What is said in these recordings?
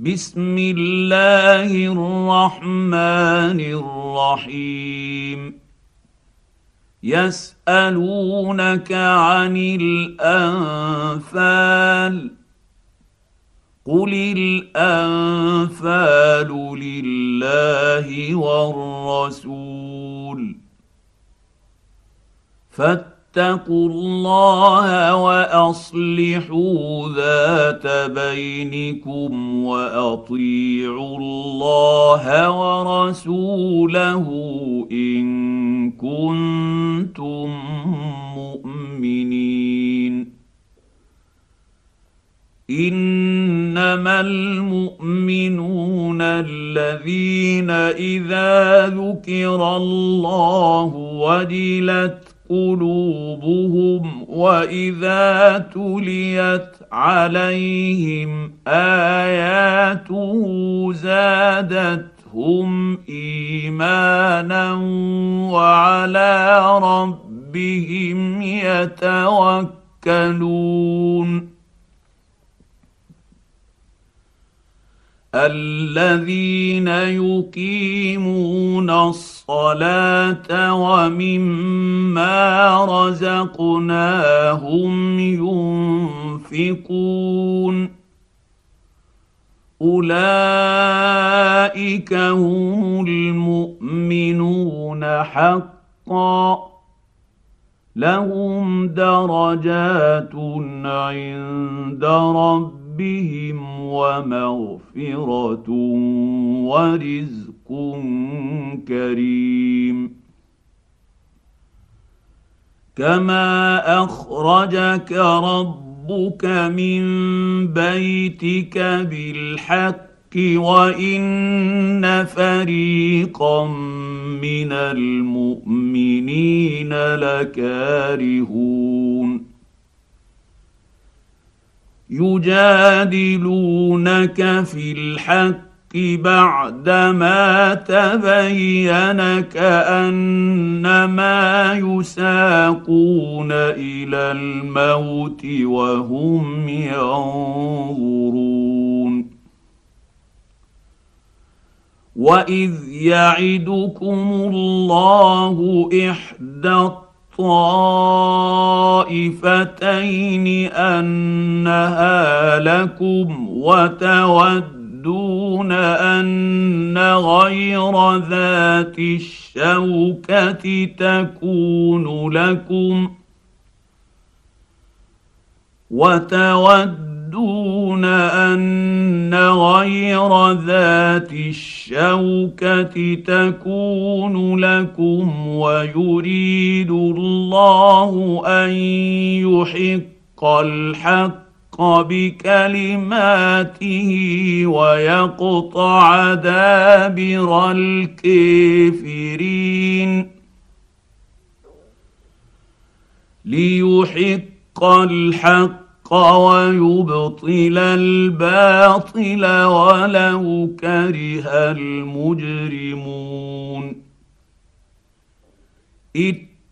بسم الله الرحمن الرحيم. يسألونك عن الأنفال. قل الأنفال لله والرسول. فاتقوا الله وأصلحوا ذات بينكم وأطيعوا الله ورسوله إن كنتم مؤمنين. إنما المؤمنون الذين إذا ذكر الله وجلت قلوبهم وإذا تليت عليهم آياته زادتهم إيمانا وعلى ربهم يتوكلون الذين يقيمون الصلاة ومما رزقناهم ينفقون. أولئك هم المؤمنون حقا. لهم درجات عند ربهم ربهم ومغفره ورزق كريم كما اخرجك ربك من بيتك بالحق وان فريقا من المؤمنين لكارهون يجادلونك في الحق بعدما تبين كأنما يساقون إلى الموت وهم ينظرون. واذ يعدكم الله احدى الطائفتين انها لكم وتودون ان غير ذات الشوكه تكون لكم وتودون تودون ان غير ذات الشوكه تكون لكم ويريد الله ان يحق الحق بكلماته ويقطع دابر الكافرين ليحق الحق ويبطل الباطل ولو كره المجرمون.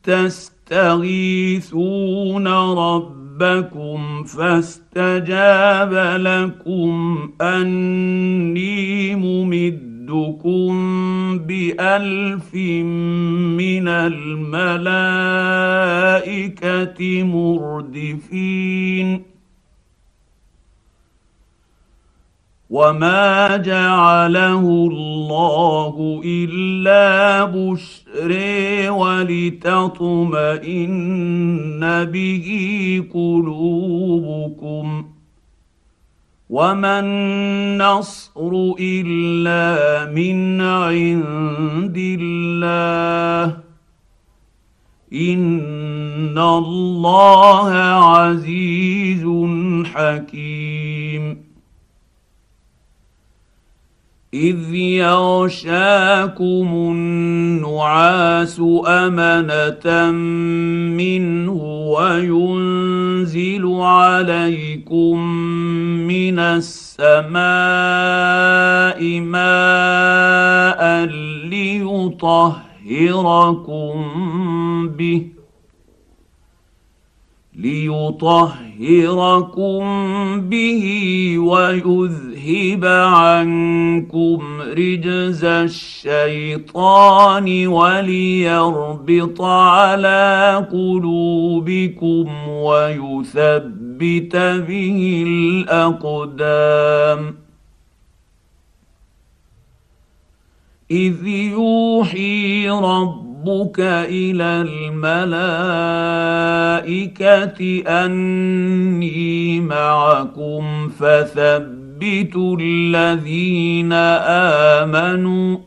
تستغيثون ربكم فاستجاب لكم أني ممد يمدكم بألف من الملائكة مردفين. وما جعله الله الا بشر ولتطمئن به قلوبكم وما النصر الا من عند الله ان الله عزيز حكيم اذ يغشاكم النعاس امنه منه وينزل عليكم من السماء ماء ليطهركم به ليطهركم به ويذهب عنكم رجز الشيطان وليربط على قلوبكم ويثبت به الأقدام. إذ يوحي رب ربك إلى الملائكة أني معكم فثبتوا الذين آمنوا.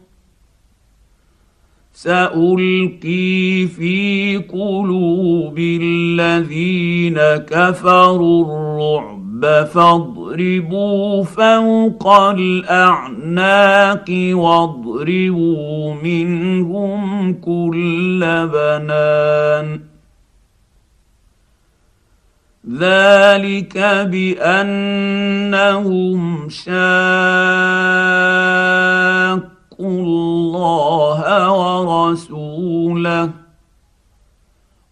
سألقي في قلوب الذين كفروا الرعب فاضربوا فوق الأعناق واضربوا منهم كل بنان. ذلك بأنهم شاقوا الله ورسوله.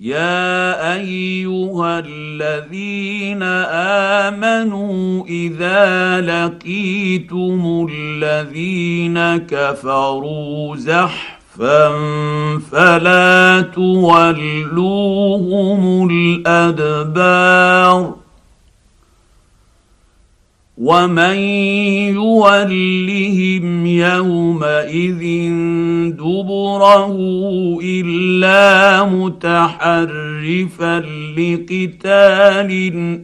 يا ايها الذين امنوا اذا لقيتم الذين كفروا زحفا فلا تولوهم الادبار ومن يولهم يومئذ دبره الا متحرفا لقتال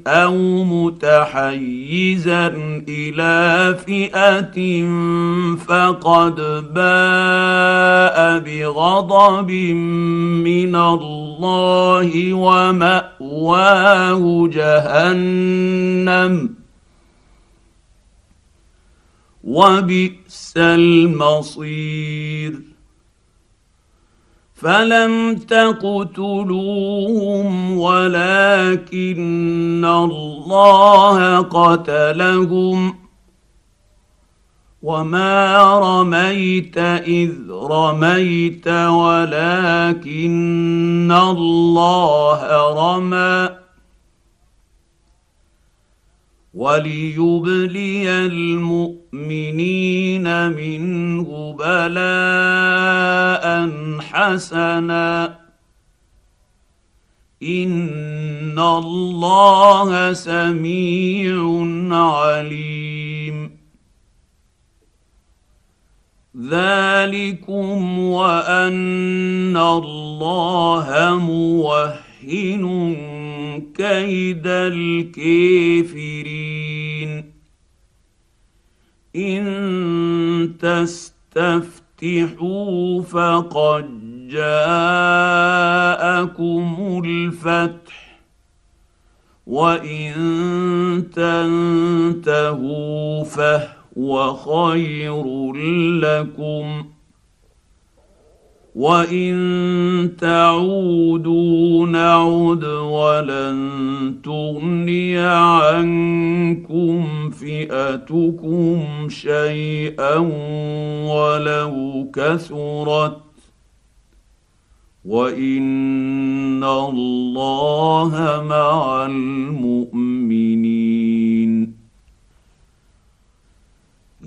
أو متحيزا إلى فئه فقد باء بغضب من الله وماواه جهنم وبئس المصير. فلم تقتلوهم ولكن الله قتلهم. وما رميت إذ رميت ولكن الله رمى. وليبلي المؤمنين منه بلاء حسنا. إن الله سميع عليم. ذلكم وأن الله موهن كيد الكافرين. إن تستفتحوا فقد جاءكم الفتح وإن تنتهوا فهو خير لكم. وان تعودوا نعد ولن تغني عنكم فئتكم شيئا ولو كثرت وان الله مع المؤمنين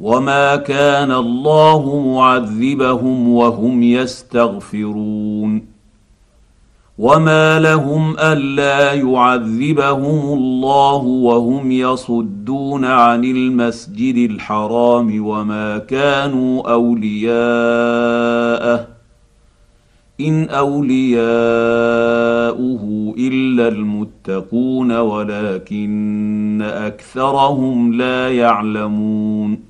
وما كان الله معذبهم وهم يستغفرون وما لهم الا يعذبهم الله وهم يصدون عن المسجد الحرام وما كانوا اولياءه ان اولياؤه الا المتقون ولكن اكثرهم لا يعلمون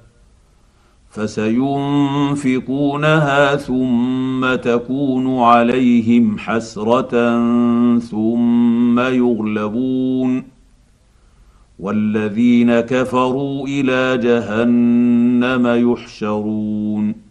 فسينفقونها ثم تكون عليهم حسرة ثم يغلبون. والذين كفروا إلى جهنم يحشرون.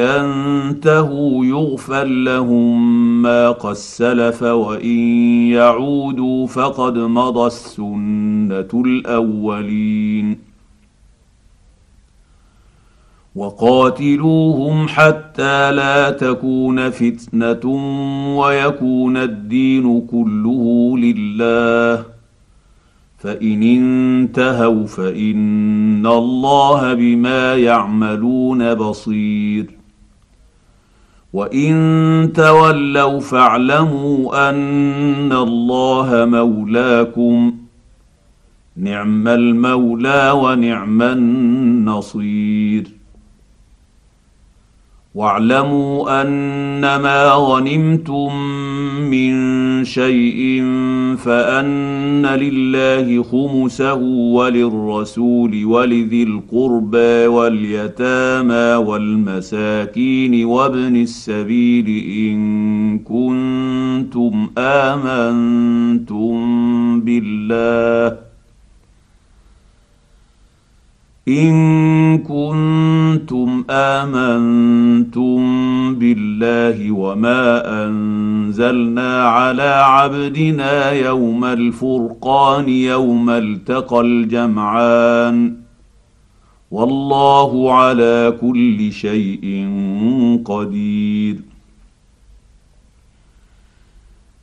ينتهوا يغفر لهم ما قد سلف وإن يعودوا فقد مضى السنة الأولين. وقاتلوهم حتى لا تكون فتنة ويكون الدين كله لله. فإن انتهوا فإن الله بما يعملون بصير. وان تولوا فاعلموا ان الله مولاكم نعم المولى ونعم النصير واعلموا أنما غنمتم من شيء فأن لله خمسه وللرسول ولذي القربى واليتامى والمساكين وابن السبيل إن كنتم آمنتم بالله إن كنتم آمنتم بالله وما أنزلنا على عبدنا يوم الفرقان يوم التقى الجمعان والله على كل شيء قدير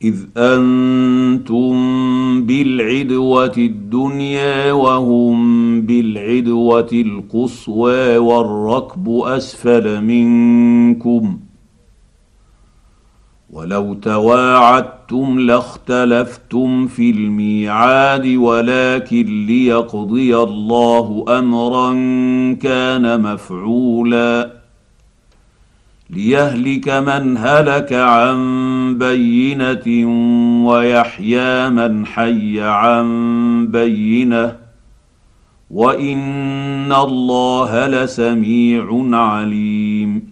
إذ أنتم بالعدوة الدنيا وهم بالعدوة القصوى والركب أسفل منكم. ولو تواعدتم لاختلفتم في الميعاد ولكن ليقضي الله أمرا كان مفعولا. ليهلك من هلك عن بينة ويحيى من حي عن بينة. وان الله لسميع عليم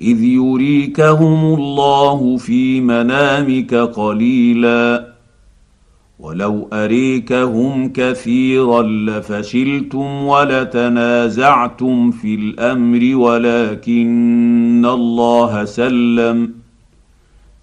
اذ يريكهم الله في منامك قليلا ولو اريكهم كثيرا لفشلتم ولتنازعتم في الامر ولكن الله سلم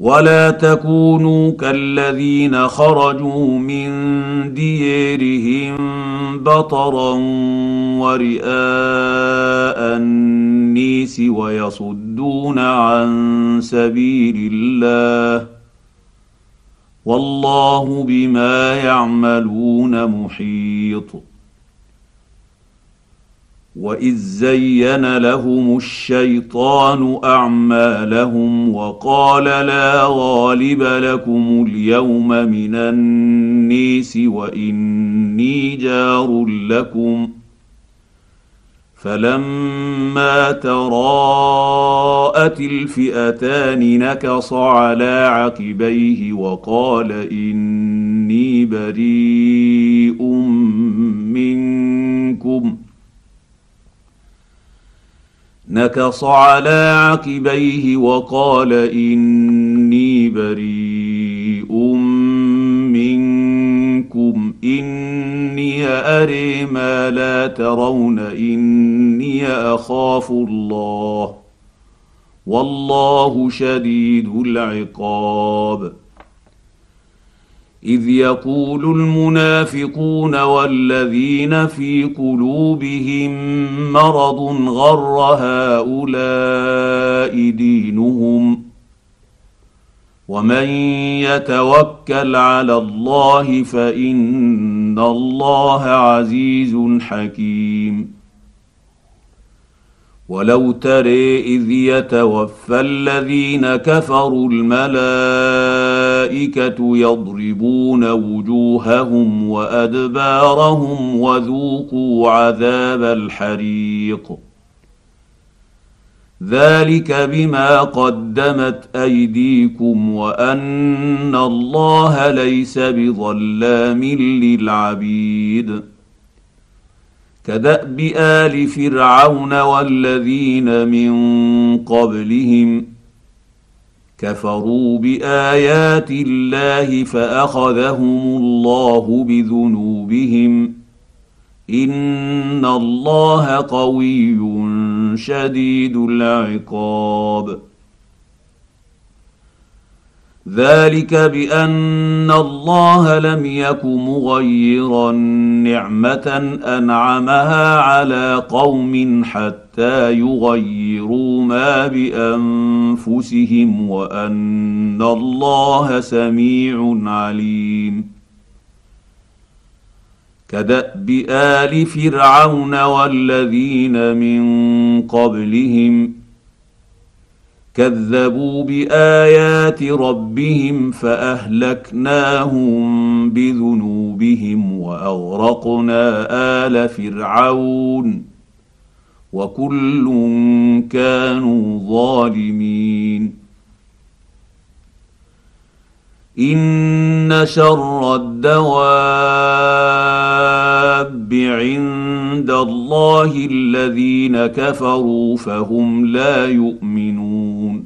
ولا تكونوا كالذين خرجوا من ديرهم بطرا ورئاء النيس ويصدون عن سبيل الله والله بما يعملون محيط واذ زين لهم الشيطان اعمالهم وقال لا غالب لكم اليوم من النيس واني جار لكم فلما تراءت الفئتان نكص على عقبيه وقال اني بريء منكم نكص على عقبيه وقال إني بريء منكم إني أري ما لا ترون إني أخاف الله والله شديد العقاب. إذ يقول المنافقون والذين في قلوبهم مرض غر هؤلاء دينهم ومن يتوكل على الله فإن الله عزيز حكيم. ولو تري إذ يتوفى الذين كفروا الملائكة يضربون وجوههم وأدبارهم وذوقوا عذاب الحريق. ذلك بما قدمت أيديكم وأن الله ليس بظلام للعبيد. كدأب آل فرعون والذين من قبلهم كفروا بآيات الله فأخذهم الله بذنوبهم. إن الله قوي شديد العقاب. ذلك بأن الله لم يك مغيرا نعمة أنعمها على قوم حتى يغيروا ما بانفسهم وان الله سميع عليم كداب ال فرعون والذين من قبلهم كذبوا بايات ربهم فاهلكناهم بذنوبهم واغرقنا ال فرعون وكل كانوا ظالمين. إن شر الدواب عند الله الذين كفروا فهم لا يؤمنون.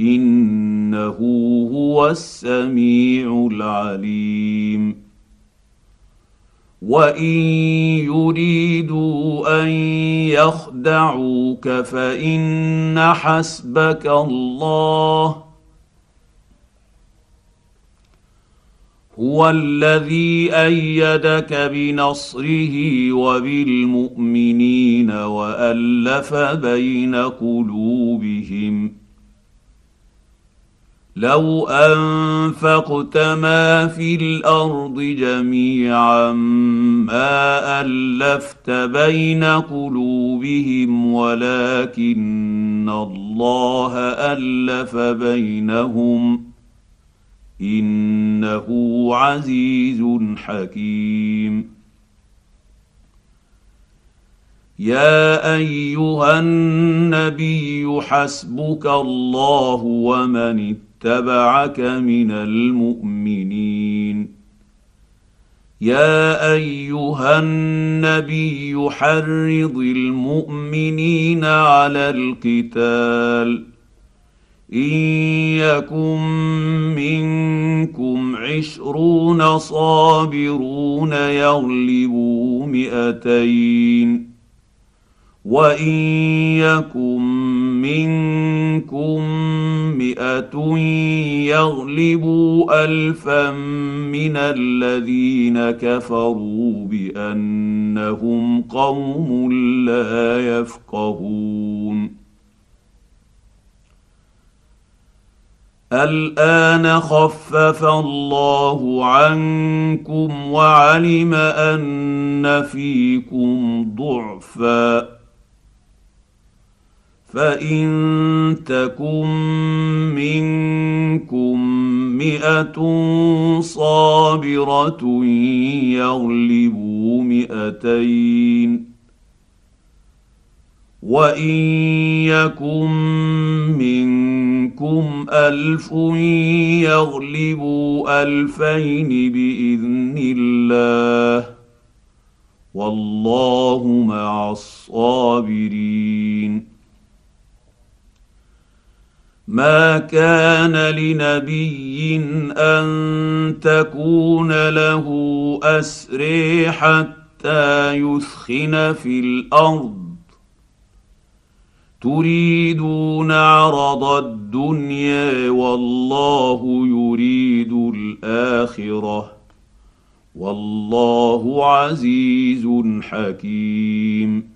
إنه هو السميع العليم. وإن يريدوا أن يخدعوك فإن حسبك الله. هو الذي أيدك بنصره وبالمؤمنين وألف بين قلوبهم. لو أنفقت ما في الأرض جميعا ما ألفت بين قلوبهم ولكن الله ألف بينهم إنه عزيز حكيم. يا أيها النبي حسبك الله ومن اتبعك من المؤمنين. يا أيها النبي حرض المؤمنين على القتال. إن يكن منكم عشرون صابرون يغلبوا مئتين. وان يكن منكم مئه يغلبوا الفا من الذين كفروا بانهم قوم لا يفقهون الان خفف الله عنكم وعلم ان فيكم ضعفا فان تكن منكم مئه صابره يغلبوا مئتين وان يكن منكم الف يغلبوا الفين باذن الله والله مع الصابرين ما كان لنبي أن تكون له اسري حتى يثخن في الأرض. تريدون عرض الدنيا والله يريد الآخرة. والله عزيز حكيم.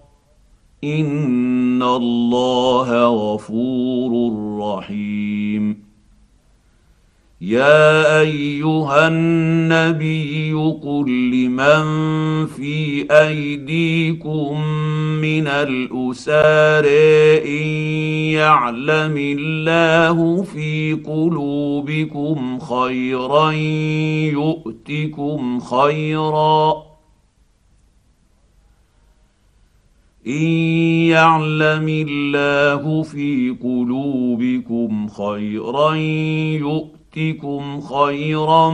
ان الله غفور رحيم. يا ايها النبي قل لمن في ايديكم من الاسار ان يعلم الله في قلوبكم خيرا يؤتكم خيرا ان يعلم الله في قلوبكم خيرا يؤتكم خيرا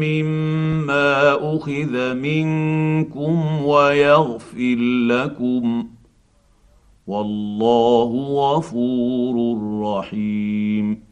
مما اخذ منكم ويغفر لكم والله غفور رحيم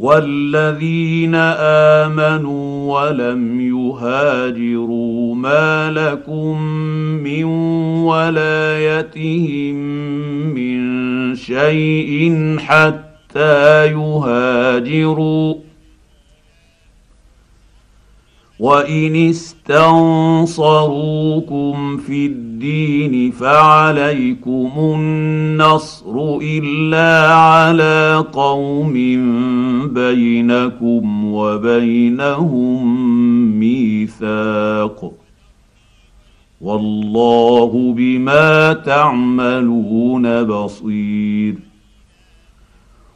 والذين آمنوا ولم يهاجروا ما لكم من ولايتهم من شيء حتى يهاجروا وان استنصروكم في الدين فعليكم النصر الا على قوم بينكم وبينهم ميثاق والله بما تعملون بصير